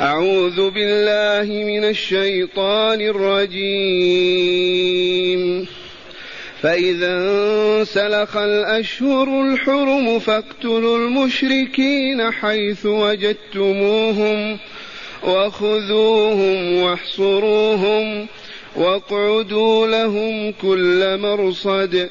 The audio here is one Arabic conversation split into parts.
أعوذ بالله من الشيطان الرجيم. فإذا انسلخ الأشهر الحرم فاقتلوا المشركين حيث وجدتموهم وخذوهم واحصروهم واقعدوا لهم كل مرصد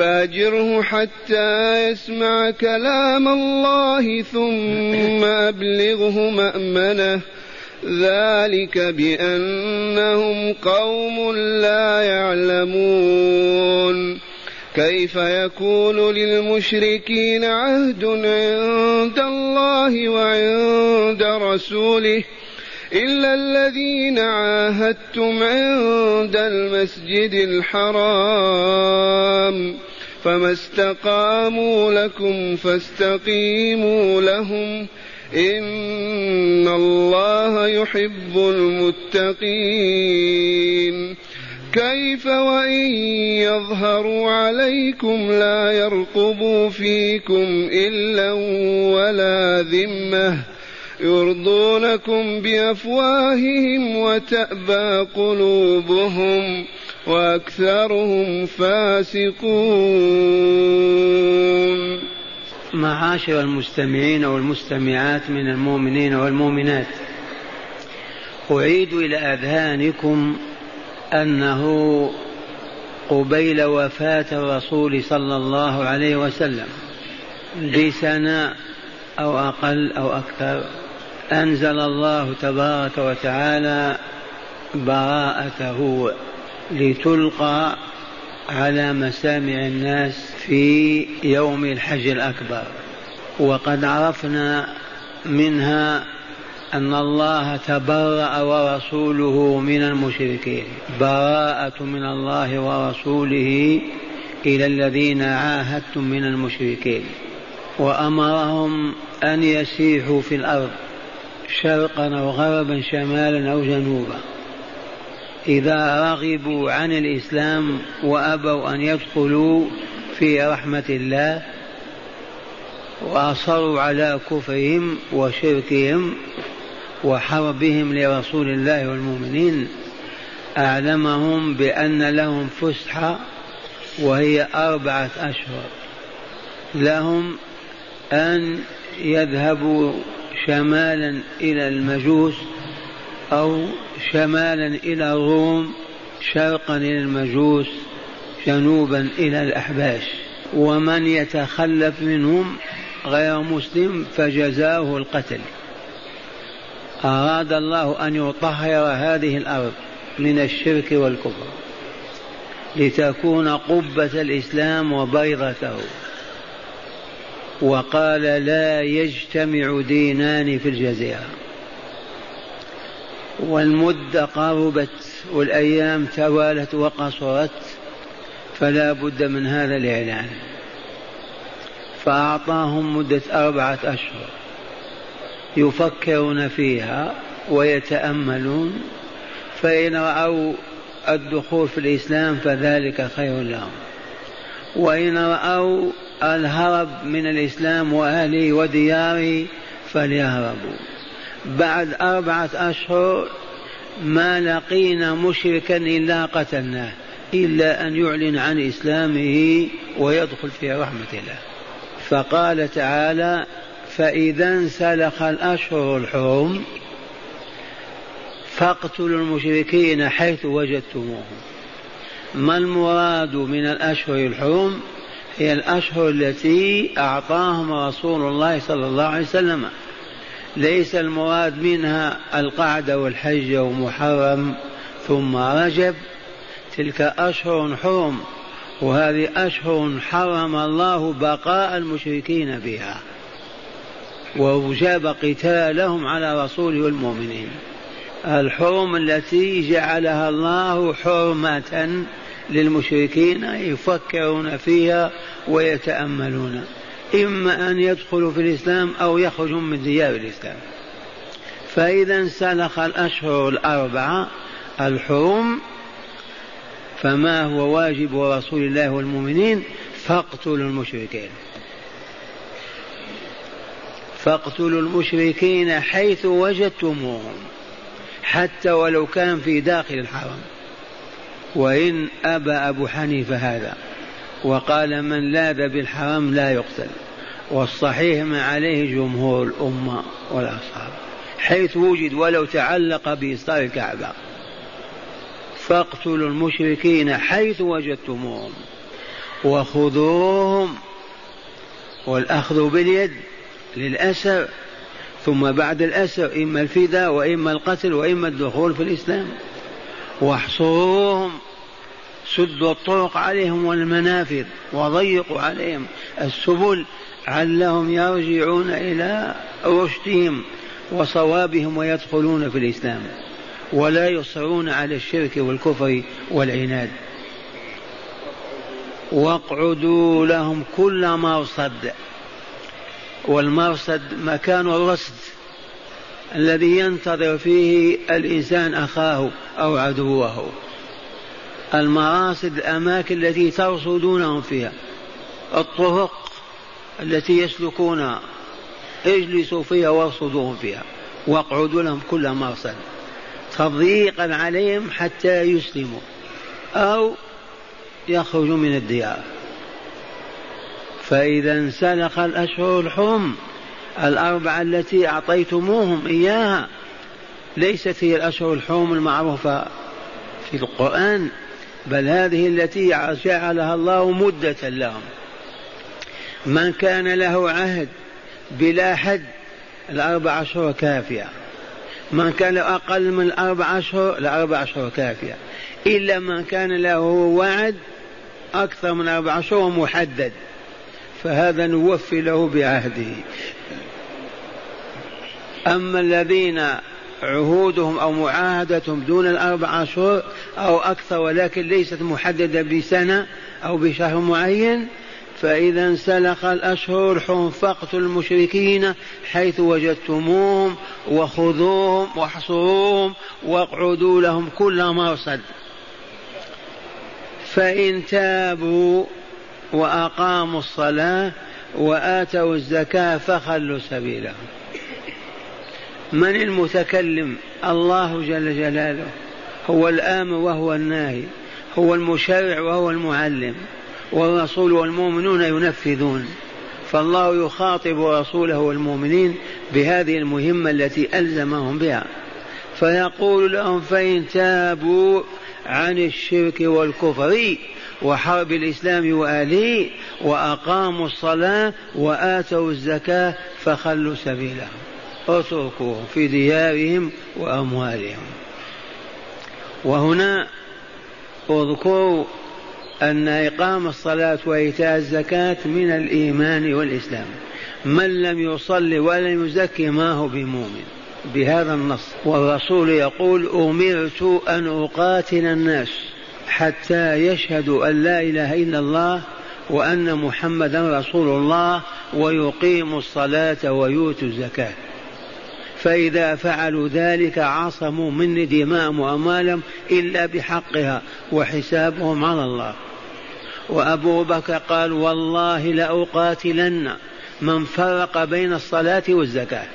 فاجره حتى يسمع كلام الله ثم أبلغه مأمنه. ذلك بأنهم قوم لا يعلمون. كيف يكون للمشركين عهد عند الله وعند رسوله؟ إلا الذين عاهدتم عند المسجد الحرام. فما استقاموا لكم فاستقيموا لهم إن الله يحب المتقين. كيف وإن يظهروا عليكم لا يرقبوا فيكم إلا ولا ذمة يرضونكم بأفواههم وتأبى قلوبهم وأكثرهم فاسقون. معاشر المستمعين والمستمعات من المؤمنين والمؤمنات أعيد إلى أذهانكم أنه قبيل وفاة الرسول صلى الله عليه وسلم بسنه أو أقل أو أكثر. أنزل الله تبارك وتعالى براءته لتلقى على مسامع الناس في يوم الحج الأكبر. وقد عرفنا منها أن الله تبرأ ورسوله من المشركين. براءة من الله ورسوله إلى الذين عاهدتم من المشركين. وأمرهم أن يسيحوا في الأرض شرقا أو غربا شمالا أو جنوبا. إذا رغبوا عن الإسلام وأبوا أن يدخلوا في رحمة الله وأصروا على كفرهم وشركهم وحربهم لرسول الله والمؤمنين أعلمهم بأن لهم فسحة وهي أربعة أشهر. لهم أن يذهبوا شمالا إلى المجوس أو شمالا إلى الروم شرقا إلى المجوس جنوبا إلى الأحباش. ومن يتخلف منهم غير مسلم فجزاؤه القتل. أراد الله أن يطهر هذه الأرض من الشرك والكفر لتكون قبة الإسلام وبيضته. وقال لا يجتمع دينان في الجزيرة. والمدة قربت والأيام توالت وقصرت فلا بد من هذا الإعلان. فأعطاهم مدة أربعة أشهر يفكرون فيها ويتأملون فإن رأوا الدخول في الإسلام فذلك خير لهم. وإن رأوا الهرب من الإسلام وأهله ودياره فليهربوا. بعد أربعة أشهر ما لقينا مشركا إلا قتلناه إلا أن يعلن عن إسلامه ويدخل في رحمة الله. فقال تعالى فإذا انسلخ الأشهر الحرم فاقتلوا المشركين حيث وجدتموهم. ما المراد من الأشهر الحرم؟ هي الأشهر التي أعطاهم رسول الله صلى الله عليه وسلم. ليس المراد منها القعدة والحج ومحرم ثم رجب. تلك أشهر حرم وهذه أشهر حرم الله بقاء المشركين بها. وأوجب قتالهم على رسوله والمؤمنين. الحرم التي جعلها الله حرمة للمشركين يفكرون فيها ويتأملون. إما أن يدخلوا في الإسلام أو يخرجوا من ديار الإسلام. فإذا انسلخ الأشهر الأربعة الحرم فما هو واجب رسول الله والمؤمنين؟ فاقتلوا المشركين. فاقتلوا المشركين حيث وجدتموهم حتى ولو كان في داخل الحرم. وإن أبى أبو حنيفة هذا. وقال من لاذ بالحرام لا يقتل. والصحيح ما عليه جمهور الأمة والأصحاب. حيث وجد ولو تعلق بإصدار الكعبة. فاقتلوا المشركين حيث وجدتموهم. وخذوهم. والأخذ باليد للأسر. ثم بعد الأسر إما الفداء وإما القتل وإما الدخول في الإسلام. واحصروهم. سدوا الطرق عليهم والمنافذ وضيقوا عليهم السبل علهم يرجعون إلى رشدهم وصوابهم ويدخلون في الإسلام ولا يصرون على الشرك والكفر والعناد. واقعدوا لهم كل مرصد والمرصد مكان الرصد الذي ينتظر فيه الإنسان أخاه أو عدوه. المراصد الأماكن التي ترصدونهم فيها. الطرق التي يسلكونها اجلسوا فيها وارصدوهم فيها واقعدوا لهم كل مرصد. تضييقا عليهم حتى يسلموا أو يخرجوا من الديار. فإذا انسلخ الأشهر الحرم الأربعة التي أعطيتموهم إياها ليست هي الأشهر الحرم المعروفة في القرآن. بل هذه التي جعلها الله مدة لهم. من كان له عهد بلا حد الأربع أشهر كافية. من كان له أقل من الأربع أشهر الأربع أشهر كافية. إلا من كان له وعد أكثر من أربع أشهر محدد فهذا نوفي له بعهده. أما الذين عهودهم أو معاهدتهم دون الأربع أشهر أو أكثر ولكن ليست محددة بسنة أو بشهر معين فإذا انسلخ الأشهر الحرم المشركين حيث وجدتموهم وخذوهم واحصروهم واقعدوا لهم كل مرصد. فإن تابوا وأقاموا الصلاة وآتوا الزكاة فخلوا سبيلهم. من المتكلم؟ الله جل جلاله. هو الآمر وهو الناهي. هو المشرع وهو المعلم. والرسول والمؤمنون ينفذون. فالله يخاطب رسوله والمؤمنين بهذه المهمة التي ألزمهم بها. فيقول لهم فإن تابوا عن الشرك والكفر وحرب الإسلام وآله وأقاموا الصلاة وآتوا الزكاة فخلوا سبيلهم. اتركوهم في ديارهم وأموالهم. وهنا اذكروا أن إقام الصلاة وإيتاء الزكاة من الإيمان والإسلام. من لم يصلي ولم يزكي ما هو بمؤمن؟ بهذا النص. والرسول يقول أمرت أن أقاتل الناس حتى يشهدوا أن لا إله إلا الله وأن محمدا رسول الله ويقيموا الصلاة ويؤتوا الزكاة. فإذا فعلوا ذلك عصموا مني دماءهم وأموالهم إلا بحقها وحسابهم على الله. وأبو بكر قال والله لأقاتلن من فرق بين الصلاة والزكاة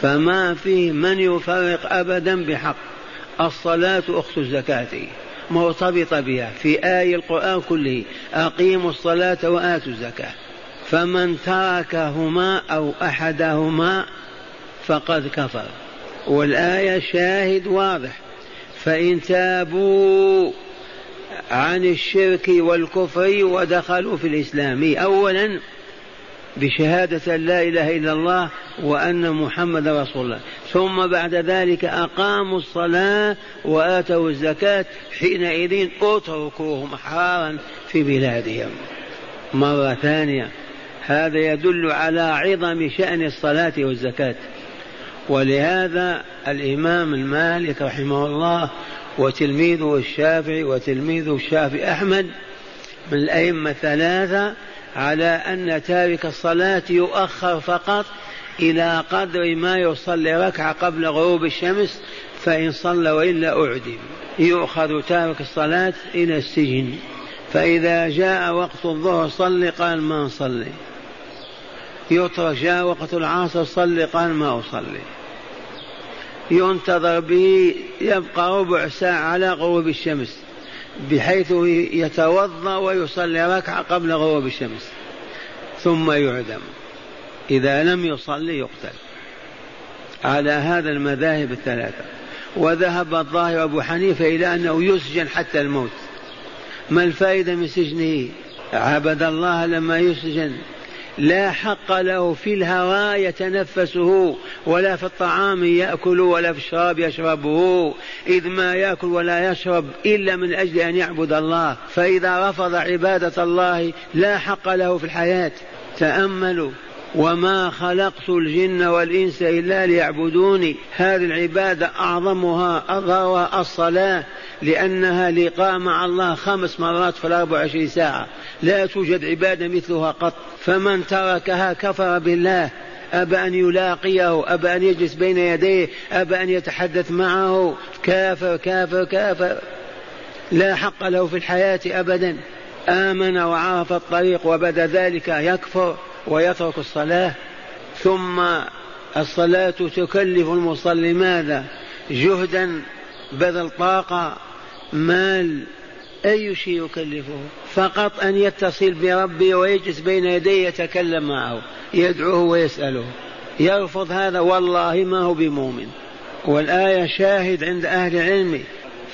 فما فيه من يفرق أبدا بحق. الصلاة أخت الزكاة مرتبطة بها في آية القرآن كله أقيموا الصلاة وآتوا الزكاة. فمن تركهما أو أحدهما فقد كفر. والآية شاهد واضح. فإن تابوا عن الشرك والكفر ودخلوا في الإسلام أولا بشهادة لا إله إلا الله وأن محمد رسول الله. ثم بعد ذلك أقاموا الصلاة وآتوا الزكاة حينئذ اتركوهم أحرارا في بلادهم. مرة ثانية هذا يدل على عظم شأن الصلاة والزكاة. ولهذا الإمام المالك رحمه الله وتلميذه الشافعي وتلميذه الشافعي أحمد من الأئمة الثلاثة على أن تارك الصلاة يؤخر فقط إلى قدر ما يصلي ركعة قبل غروب الشمس فإن صلى وإلا أعدم. يؤخذ تارك الصلاة إلى السجن. فإذا جاء وقت الظهر صلي قال ما نصلي يترك جاء وقت العصر صلي قال ما أصلي. ينتظر به يبقى ربع ساعة على غروب الشمس بحيث يتوضأ ويصلي ركعة قبل غروب الشمس ثم يعدم. إذا لم يصلي يقتل. على هذا المذاهب الثلاثة. وذهب الظاهر أبو حنيفة إلى أنه يسجن حتى الموت. ما الفائدة من سجنه؟ عبد الله لما يسجن. لا حق له في الهواء يتنفسه ولا في الطعام يأكل ولا في الشراب يشربه. إذ ما يأكل ولا يشرب إلا من أجل أن يعبد الله. فإذا رفض عبادة الله لا حق له في الحياة. تأملوا. وما خلقت الجن والإنس إلا ليعبدوني. هذه العبادة أعظمها أظهرها الصلاة لأنها لقاء مع الله خمس مرات في الأربع وعشرين ساعة. لا توجد عبادة مثلها قط. فمن تركها كفر بالله أبى أن يلاقيه أبى أن يجلس بين يديه أبى أن يتحدث معه. كافر كافر كافر. لا حق له في الحياة أبدا. آمن وعرف الطريق وبدأ ذلك يكفر ويترك الصلاة. ثم الصلاة تكلف المصلي ماذا؟ جهدا بذل طاقة مال. أي شيء يكلفه؟ فقط أن يتصل بربه ويجلس بين يديه يتكلم معه يدعوه ويسأله. يرفض هذا والله ما هو بمؤمن. والآية شاهد عند أهل العلم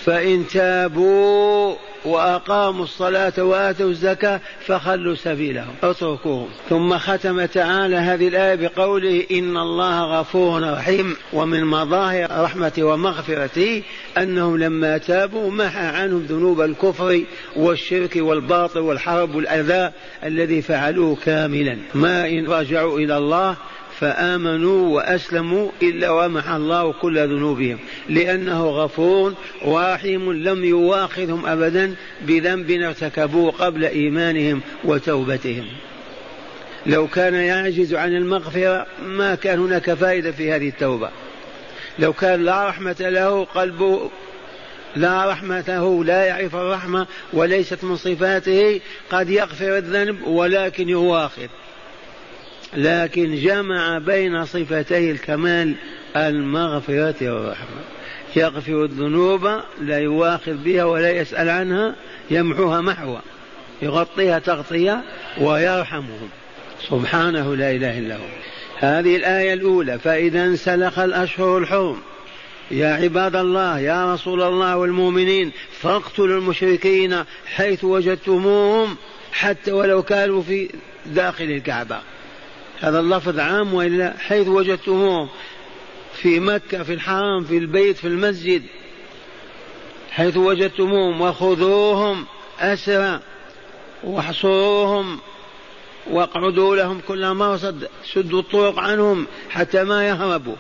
فإن تابوا وأقاموا الصلاة وآتوا الزكاة فخلوا سبيلهم. اتركوهم. ثم ختم تعالى هذه الآية بقوله إن الله غفور رحيم. ومن مظاهر رحمته ومغفرته أنهم لما تابوا محى عنهم ذنوب الكفر والشرك والباطل والحرب والأذى الذي فعلوه كاملا. ما إن رجعوا إلى الله فآمنوا وأسلموا إلا ومحى الله كل ذنوبهم لأنه غفور ورحيم لم يواخذهم أبدا بذنب ارتكبوه قبل إيمانهم وتوبتهم. لو كان يعجز عن المغفرة ما كان هناك فائدة في هذه التوبة. لو كان لا رحمة له قلبه لا رحمته لا يعرف الرحمة وليست من صفاته قد يغفر الذنب ولكن يواخذ لكن جمع بين صفتي الكمال المغفرة والرحمة. يغفر الذنوب لا يواخذ بها ولا يسأل عنها يمحوها محوا يغطيها تغطية ويرحمهم. سبحانه لا إله إلا هو. هذه الآية الأولى فإذا انسلخ الأشهر الحرم. يا عباد الله يا رسول الله والمؤمنين فاقتلوا المشركين حيث وجدتموهم حتى ولو كانوا في داخل الكعبة. هذا اللفظ عام وإلا حيث وجدتموهم في مكة في الحرم في البيت في المسجد حيث وجدتموهم وخذوهم أسرى واحصروهم واقعدوا لهم كل مرصد سدوا الطرق عنهم حتى ما يهربوا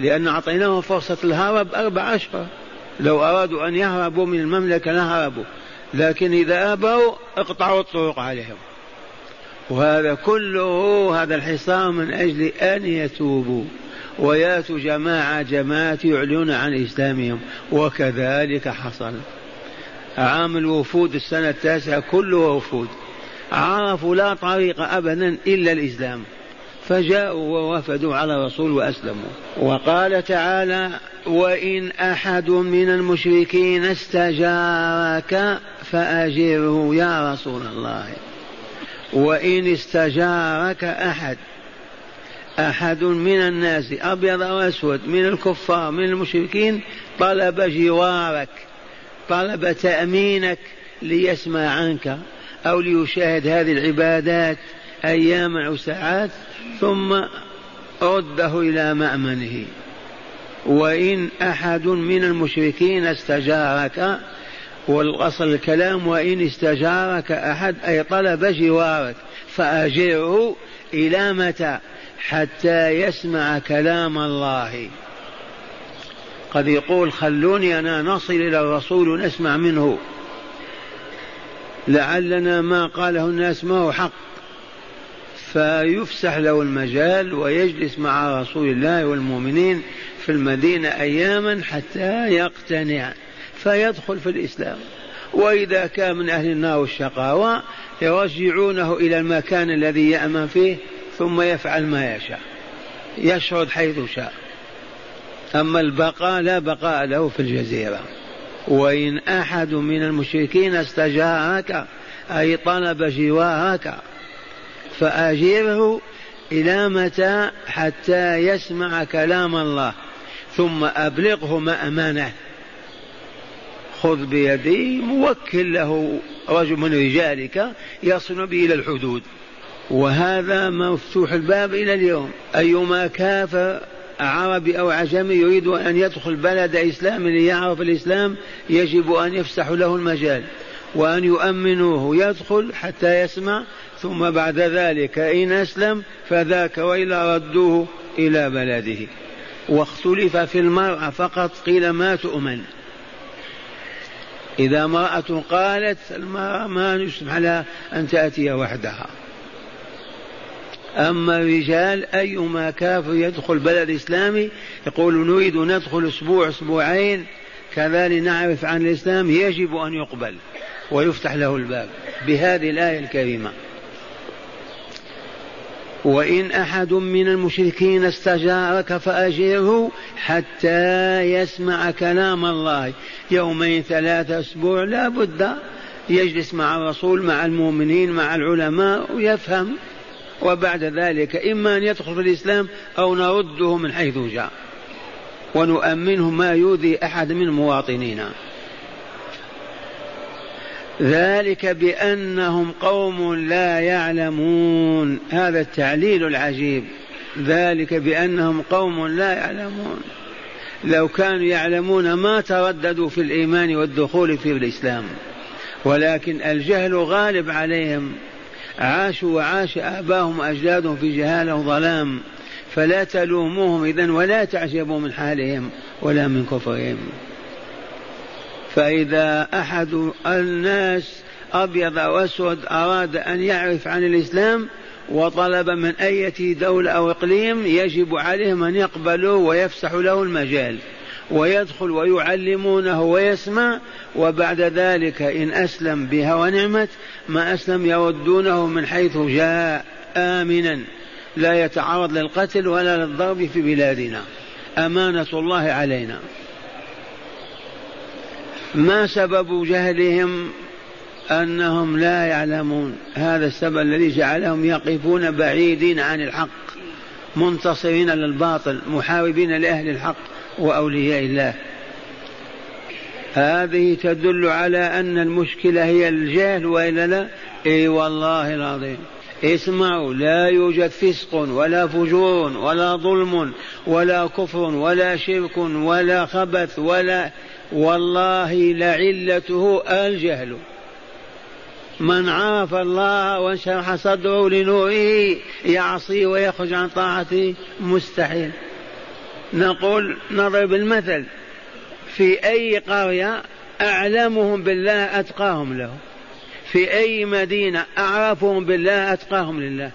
لأن أعطيناهم فرصة الهرب أربع أشهر لو أرادوا أن يهربوا من المملكة لهربوا لكن إذا أبوا اقطعوا الطرق عليهم. وهذا كله هذا الحصار من أجل أن يتوبوا ويأتوا جماعة جماعة يعلنون عن إسلامهم وكذلك حصل. عام الوفود السنة التاسعة كله وفود. عرفوا لا طريق أبدا إلا الإسلام. فجاءوا ووفدوا على الرسول وأسلموا. وقال تعالى وإن أحد من المشركين استجارك فأجره يا رسول الله. وإن استجارك أحد. أحد من الناس أبيض أو أسود من الكفار من المشركين طلب جوارك طلب تأمينك ليسمع عنك أو ليشاهد هذه العبادات أيام أو ساعات ثم رده إلى مأمنه. وإن أحد من المشركين استجارك والأصل الكلام وإن استجارك أحد أي طلب جوارك فأجره إلى متى؟ حتى يسمع كلام الله. قد يقول خلوني أنا نصل إلى الرسول ونسمع منه. لعلنا ما قاله الناس ما هو حق. فيفسح له المجال ويجلس مع رسول الله والمؤمنين في المدينة أياما حتى يقتنع. فيدخل في الإسلام. وإذا كان من أهل النار والشقاوة يرجعونه إلى المكان الذي يأمن فيه ثم يفعل ما يشاء. يشرد حيث شاء. أما البقاء لا بقاء له في الجزيرة. وإن أحد من المشركين استجارك أي طلب جوارك فأجيره إلى متى حتى يسمع كلام الله ثم أبلغه ما أمانه خذ بيدي موكل له رجل من رجالك يصل به إلى الحدود. وهذا مفتوح الباب إلى اليوم. أيما كافر عربي أو عجمي يريد أن يدخل بلد إسلامي ليعرف الإسلام يجب أن يفسح له المجال وأن يؤمنوه يدخل حتى يسمع. ثم بعد ذلك إن أسلم فذاك وإلا ردوه إلى بلده. واختلف في المرأة فقط قيل ما تؤمن. إذا امرأة قالت المرأة ما نسمح لها أن تأتي وحدها. أما الرجال أيما كافر يدخل بلد إسلامي يقول نريد ندخل أسبوع أسبوعين. كذلك نعرف عن الإسلام يجب أن يقبل ويفتح له الباب بهذه الآية الكريمة. وإن أحد من المشركين استجارك فأجره حتى يسمع كلام الله. يومين ثلاثة أسبوع لا بد يجلس مع الرسول مع المؤمنين مع العلماء ويفهم. وبعد ذلك إما أن يدخل في الإسلام أو نرده من حيث جاء. ونؤمنه ما يؤذي أحد من مواطنينا. ذلك بأنهم قوم لا يعلمون. هذا التعليل العجيب. ذلك بأنهم قوم لا يعلمون. لو كانوا يعلمون ما ترددوا في الإيمان والدخول في الإسلام. ولكن الجهل غالب عليهم. عاشوا وعاش آباهم وأجدادهم في جهالة وظلام. فلا تلوموهم إذن ولا تعجبوا من حالهم ولا من كفرهم. فإذا أحد الناس أبيض أو أسود أراد أن يعرف عن الإسلام وطلب من أية دولة أو إقليم يجب عليهم أن يقبلوا ويفسحوا له المجال ويدخل ويعلمونه ويسمع وبعد ذلك إن أسلم بها ونعمت ما أسلم يردونه من حيث جاء آمنا لا يتعرض للقتل ولا للضرب في بلادنا. أمانة الله علينا. ما سبب جهلهم أنهم لا يعلمون؟ هذا السبب الذي جعلهم يقفون بعيدين عن الحق منتصرين للباطل محاربين لأهل الحق وأولياء الله. هذه تدل على أن المشكلة هي الجهل وإلا لا؟ إي والله العظيم. اسمعوا لا يوجد فسق ولا فجور ولا ظلم ولا كفر ولا شرك ولا خبث ولا والله لعلته الجهل. من عاف الله وانشرح صدره لنوره يعصي ويخرج عن طاعته مستحيل. نقول نضرب المثل في أي قرية أعلمهم بالله أتقاهم له. في أي مدينة أعرفهم بالله أتقاهم لله.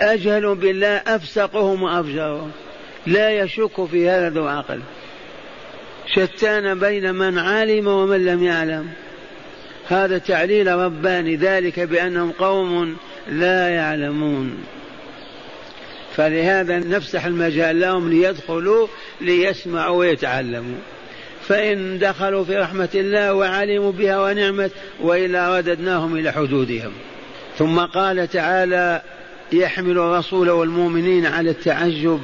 أجهل بالله أفسقهم وأفجرهم. لا يشك في هذا ذو عقل. شتان بين من علم ومن لم يعلم. هذا تعليل رباني ذلك بأنهم قوم لا يعلمون. فلهذا نفسح المجال لهم ليدخلوا ليسمعوا ويتعلموا. فإن دخلوا في رحمة الله وعلموا بها ونعمت وإلا رددناهم إلى حدودهم. ثم قال تعالى يحمل الرسول والمؤمنين على التعجب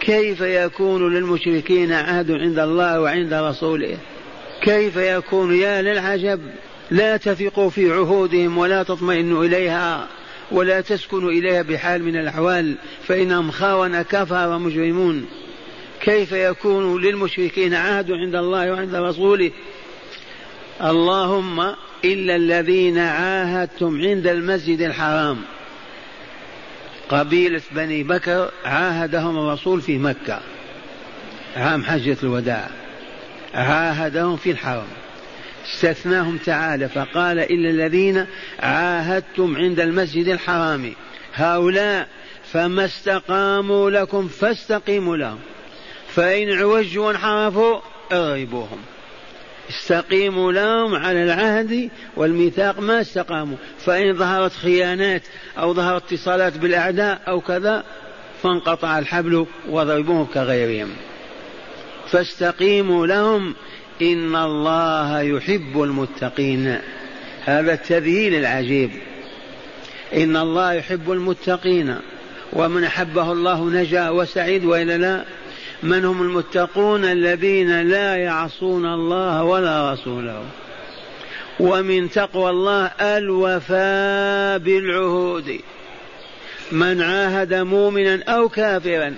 كيف يكون للمشركين عهد عند الله وعند رسوله؟ كيف يكون يا للعجب؟ لا تثقوا في عهودهم ولا تطمئنوا إليها ولا تسكنوا إليها بحال من الأحوال فإنهم خاون كفر مجرمون. كيف يكون للمشركين عهد عند الله وعند رسوله؟ اللهم إلا الذين عاهدتم عند المسجد الحرام. قبيلة بني بكر عاهدهم الرسول في مكة. عام حجة الوداع. عاهدهم في الحرم. استثناهم تعالى فقال إلا الذين عاهدتم عند المسجد الحرام. هؤلاء فما استقاموا لكم فاستقيموا لهم. فإن عوجوا وانحرفوا اغربوهم استقيموا لهم على العهد والميثاق ما استقاموا. فإن ظهرت خيانات أو ظهرت اتصالات بالأعداء أو كذا فانقطع الحبل وضربوهم كغيرهم. فاستقيموا لهم إن الله يحب المتقين. هذا التذهيل العجيب. إن الله يحب المتقين. ومن أحبه الله نجا وسعيد وإلا لا من هم المتقون الذين لا يعصون الله ولا رسوله. ومن تقوى الله الوفاء بالعهود. من عاهد مؤمنا أو كافرا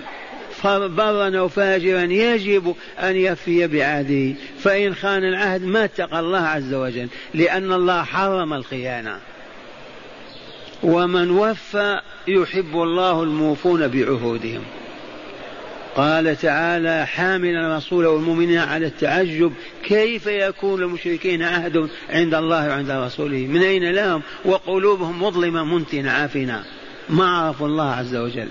برا أو فاجرا يجب أن يفي بعهده. فإن خان العهد ما اتقى الله عز وجل لأن الله حرم الخيانة. ومن وفى يحب الله الموفون بعهودهم. قال تعالى حاملا الرسول والمؤمنين على التعجب كيف يكون المشركين عهد عند الله وعند رسوله؟ من أين لهم؟ وقلوبهم مظلمة منتنة عافنة ما عرفوا الله عز وجل.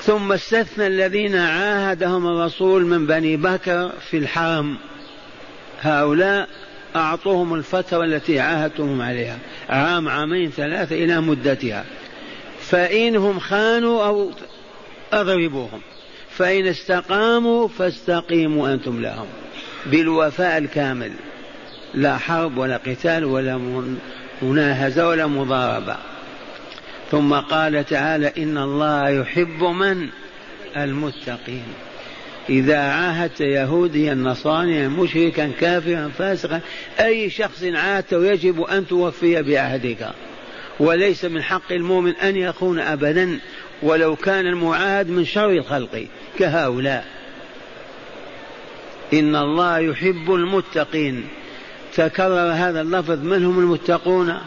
ثم استثنى الذين عاهدهم الرسول من بني بكر في الحرم. هؤلاء أعطوهم الفترة التي عاهدتهم عليها عام عامين ثلاثة إلى مدتها. فإنهم خانوا أو اضربوهم فإن استقاموا فاستقيموا أنتم لهم. بالوفاء الكامل. لا حرب ولا قتال ولا مناهزة ولا مضاربة. ثم قال تعالى إن الله يحب من؟ المتقين. إذا عاهدت يهوديا نصرانيا مشركا كافرا فاسقا أي شخص عاهدته يجب أن توفي بعهدك. وليس من حق المؤمن أن يخون أبدا ولو كان المعاهد من شر الخلق كهؤلاء. إن الله يحب المتقين. تكرر هذا اللفظ. من هم المتقون؟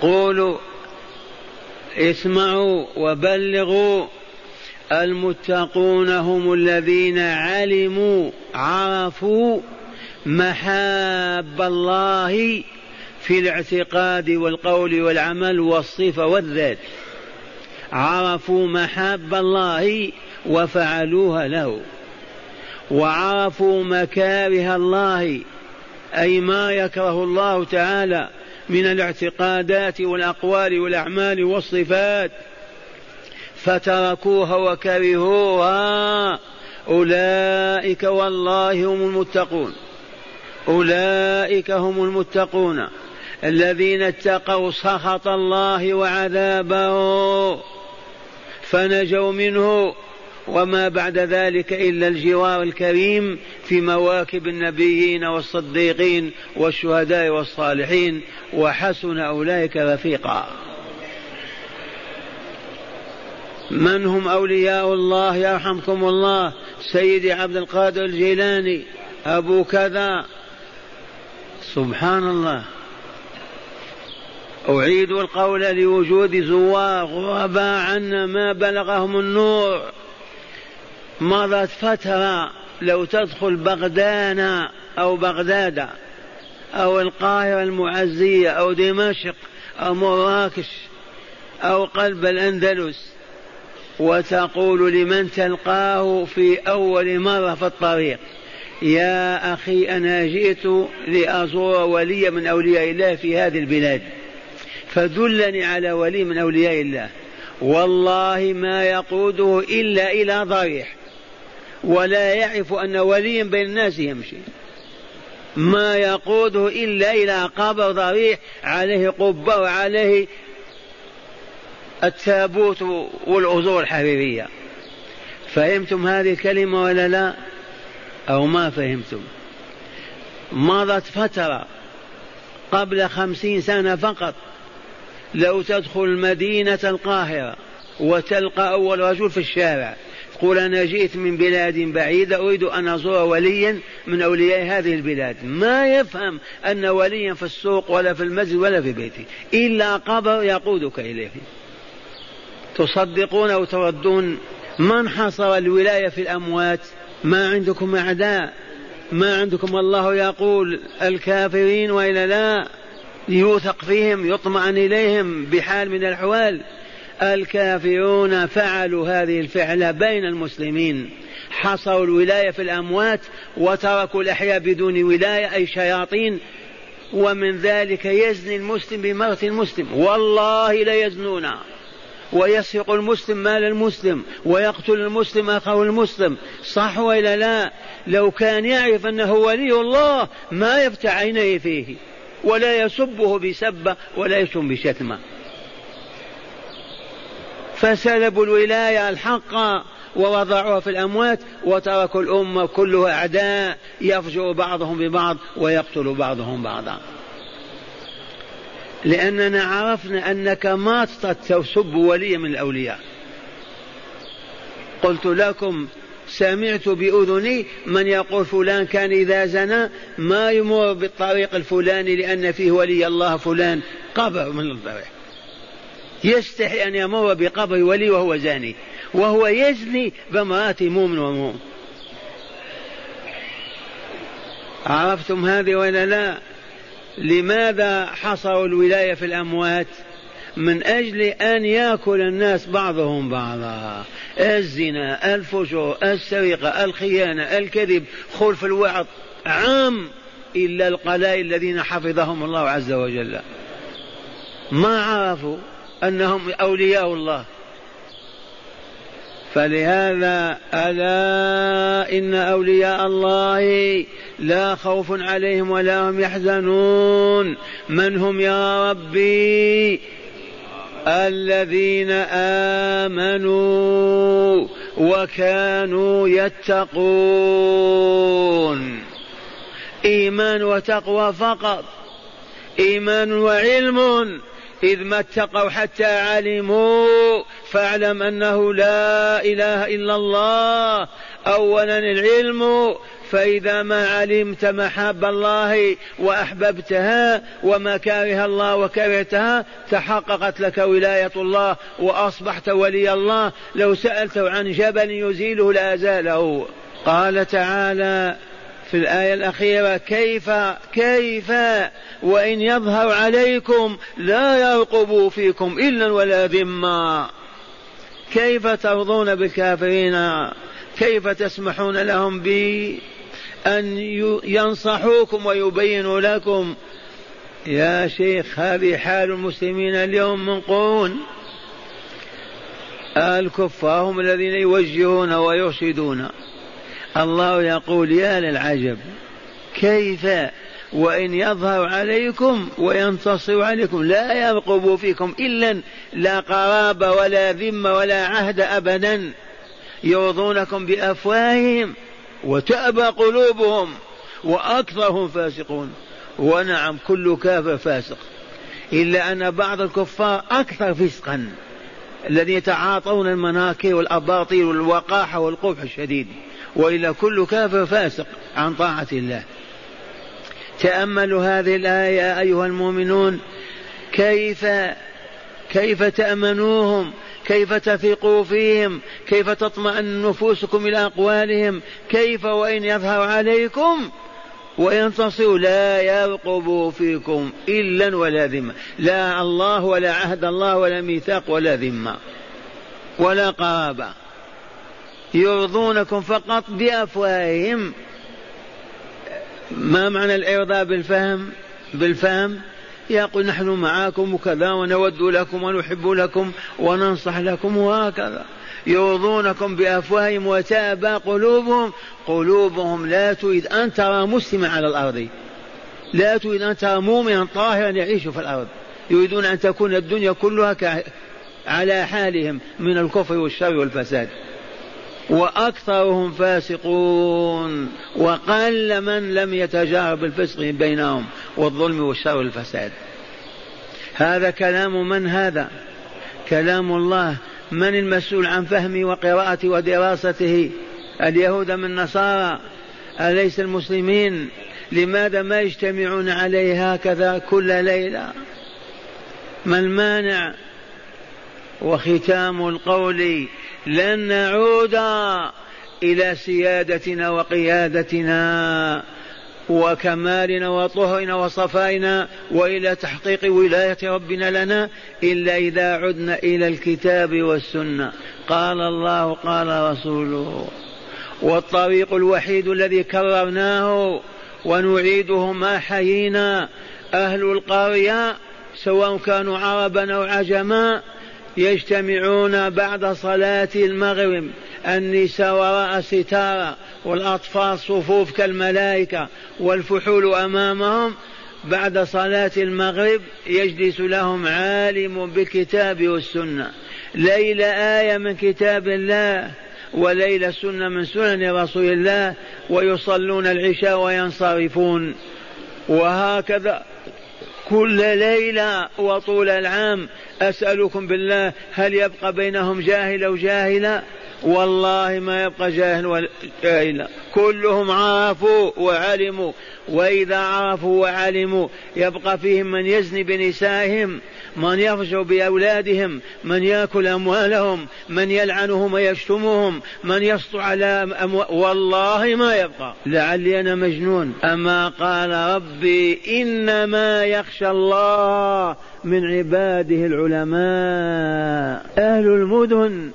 قولوا اسمعوا وبلغوا. المتقون هم الذين علموا عرفوا محاب الله في الاعتقاد والقول والعمل والصفة والذات. عرفوا محاب الله وفعلوها له. وعرفوا مكاره الله أي ما يكره الله تعالى من الاعتقادات والأقوال والأعمال والصفات. فتركوها وكرهوها. أولئك والله هم المتقون. أولئك هم المتقون. الذين اتقوا سخط الله وعذابه. فنجوا منه وما بعد ذلك إلا الجوار الكريم في مواكب النبيين والصديقين والشهداء والصالحين وحسن أولئك رفيقا. من هم أولياء الله يرحمكم الله؟ سيدي عبد القادر الجيلاني أبو كذا. سبحان الله. أعيد القول لوجود زوار غرباء عنا ما بلغهم النور. مضت فترة لو تدخل بغدانا أو بغداد أو القاهرة المعزية أو دمشق أو مراكش أو قلب الأندلس وتقول لمن تلقاه في أول مرة في الطريق يا أخي أنا جئت لأزور ولي من أولياء الله في هذه البلاد. فدلني على ولي من أولياء الله. والله ما يقوده إلا إلى ضريح. ولا يعرف أن وليا بين الناس يمشي. ما يقوده إلا إلى قبر ضريح عليه قبة وعليه التابوت والأزور الحريرية. فهمتم هذه الكلمة ولا لا؟ أو ما فهمتم؟ مضت فترة قبل خمسين سنة فقط. لو تدخل مدينة القاهرة وتلقى أول رجل في الشارع قل أنا جئت من بلاد بعيدة أريد أن أزور وليا من أولياء هذه البلاد. ما يفهم أن وليا في السوق ولا في المسجد ولا في بيته. إلا قبر يقودك إليه. تصدقون أو تردون من حصر الولاية في الأموات؟ ما عندكم أعداء. ما عندكم الله يقول الكافرين وإلا لا. يوثق فيهم يطمئن إليهم بحال من الأحوال. الكافرون فعلوا هذه الفعلة بين المسلمين. حصروا الولاية في الأموات وتركوا الأحياء بدون ولاية أي شياطين. ومن ذلك يزني المسلم بمرة المسلم. والله ليزنون ويسرق المسلم مال المسلم ويقتل المسلم أخاه المسلم. صح وإلا لا؟ لو كان يعرف أنه ولي الله ما يفتح عينيه فيه. ولا يسبه بسبة ولا يشتم بشتمة. فسلبوا الولاية الحق ووضعوها في الأموات وتركوا الأمة كلها أعداء يفجر بعضهم ببعض ويقتل بعضهم بعضا. لأننا عرفنا أنك ما تسب ولي من الأولياء. قلت لكم سمعت بأذني من يقول فلان كان إذا زنى ما يمر بالطريق الفلاني لأن فيه ولي الله فلان. قبر من الطريق يستحي أن يمر بقبر ولي وهو زاني. وهو يزني بامرأة مؤمن ومؤمن. عرفتم هذه ولا لا؟ لماذا حصروا الولاية في الأموات؟ من أجل أن يأكل الناس بعضهم بعضا. الزنا الفجور السرقة الخيانة الكذب خلف الوعظ عام إلا القلائل الذين حفظهم الله عز وجل. ما عرفوا أنهم أولياء الله. فلهذا ألا إن أولياء الله لا خوف عليهم ولا هم يحزنون. من هم يا ربي؟ الذين آمنوا وكانوا يتقون. إيمان وتقوى فقط. إيمان وعلم. إذ ما اتقوا حتى علموا. فاعلم أنه لا إله إلا الله. أولا العلم. فإذا ما علمت محاب الله وأحببتها وما كاره الله وكرهتها تحققت لك ولاية الله وأصبحت ولي الله. لو سألته عن جبل يزيله لأزاله قال تعالى في الآية الأخيرة كيف كيف؟ وإن يظهر عليكم لا يرقبوا فيكم إلا ولا ذمة. كيف ترضون بالكافرين؟ كيف تسمحون لهم بأن ينصحوكم ويبينوا لكم. يا شيخ هذه حال المسلمين اليوم من قرون. الكفار هم الذين يوجهون ويرشدون. الله يقول يا للعجب كيف؟ وإن يظهر عليكم وينتصر عليكم لا يرقب فيكم إلا لا قرابة ولا ذمة ولا عهد أبدا. يرضونكم بأفواههم. وتأبى قلوبهم وأكثرهم فاسقون. ونعم كل كافر فاسق. إلا أن بعض الكفار أكثر فسقا الذين يتعاطون المناكير والأباطيل والوقاحة والقبح الشديد. وإلا كل كافر فاسق عن طاعة الله. تأملوا هذه الآية أيها المؤمنون. كيف كيف تأمنوهم؟ كيف تثقوا فيهم؟ كيف تطمئن نفوسكم إلى أقوالهم؟ كيف وإن يظهر عليكم وينتصروا لا يرقبوا فيكم إلا ولا ذمة. لا الله ولا عهد الله ولا ميثاق ولا ذمة ولا قرابة. يرضونكم فقط بأفواههم. ما معنى الإرضاء بالفهم؟ بالفهم يقول نحن معاكم وكذا ونود لكم ونحب لكم وننصح لكم وهكذا. يرضونكم بأفواههم وتأبى قلوبهم. قلوبهم لا تريد أن ترى مسلما على الأرض. لا تريد أن ترى مؤمنا طاهرا يعيش في الأرض. يريدون أن تكون الدنيا كلها على حالهم من الكفر والشر والفساد. وأكثرهم فاسقون. وقل من لم يتجاهر بالفسق بينهم والظلم والشر والفساد. هذا كلام من هذا؟ كلام الله. من المسؤول عن فهمه وقراءته ودراسته؟ اليهود من النصارى. أليس المسلمين؟ لماذا ما يجتمعون عليه هكذا كل ليلة؟ ما المانع؟ وختام القول لن نعود إلى سيادتنا وقيادتنا وكمالنا وطهرنا وصفائنا وإلى تحقيق ولاية ربنا لنا إلا إذا عدنا إلى الكتاب والسنة. قال الله قال رسوله والطريق الوحيد الذي كررناه ونعيده ما حيينا أهل القرية سواء كانوا عربا أو عجما يجتمعون بعد صلاة المغرب النساء وراء ستارة والأطفال صفوف كالملائكة والفحول أمامهم. بعد صلاة المغرب يجلس لهم عالم بالكتاب والسنة. ليلة آية من كتاب الله وليلة سنة من سنن رسول الله ويصلون العشاء وينصرفون. وهكذا كل ليلة وطول العام أسألكم بالله هل يبقى بينهم جاهل أو جاهلة؟ والله ما يبقى جاهل ولا جاهل. كلهم عرفوا وعلموا. وإذا عرفوا وعلموا يبقى فيهم من يزني بنسائهم. من يفجر بأولادهم من يأكل أموالهم من يلعنهم ويشتمهم من يسطو على أمو... والله ما يبقى. لعلي أنا مجنون. أما قال ربي إنما يخشى الله من عباده العلماء. أهل المدن.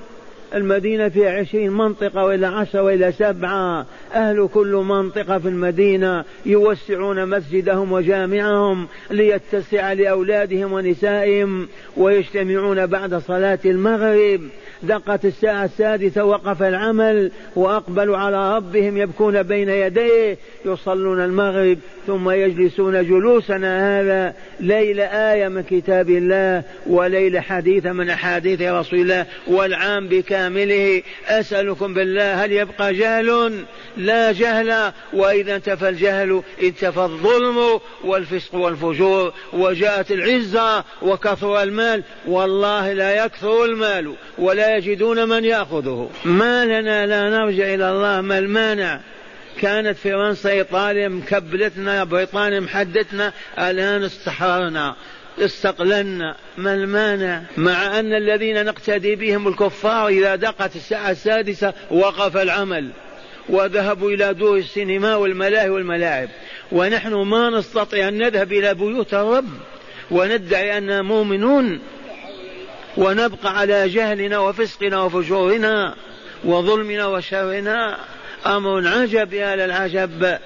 المدينة فيها عشرين منطقة وإلى عشرة وإلى سبعة. أهل كل منطقة في المدينة يوسعون مسجدهم وجامعهم ليتسع لأولادهم ونسائهم ويجتمعون بعد صلاة المغرب. دقت الساعة السادسة وقف العمل وأقبلوا على ربهم يبكون بين يديه يصلون المغرب ثم يجلسون جلوسنا هذا ليل آية من كتاب الله وليل حديث من أحاديث رسول الله والعام بكامله أسألكم بالله هل يبقى جهل؟ لا جهل وإذا انتفى الجهل انتفى الظلم والفسق والفجور وجاءت العزة وكثر المال. والله لا يكثر المال ولا يجدون من يأخذه. ما لنا لا نرجع إلى الله ما المانع؟ كانت فرنسا إيطاليا مكبلتنا بريطانيا محدتنا الآن استحررنا. استقللنا. ما المانع؟ مع أن الذين نقتدي بهم الكفار إذا دقت الساعة السادسة وقف العمل وذهبوا إلى دور السينما والملاهي والملاعب. ونحن ما نستطيع أن نذهب إلى بيوت الرب وندعي أننا مؤمنون ونبقى على جهلنا وفسقنا وفجورنا وظلمنا وشرنا. أمر عجب يا للعجب.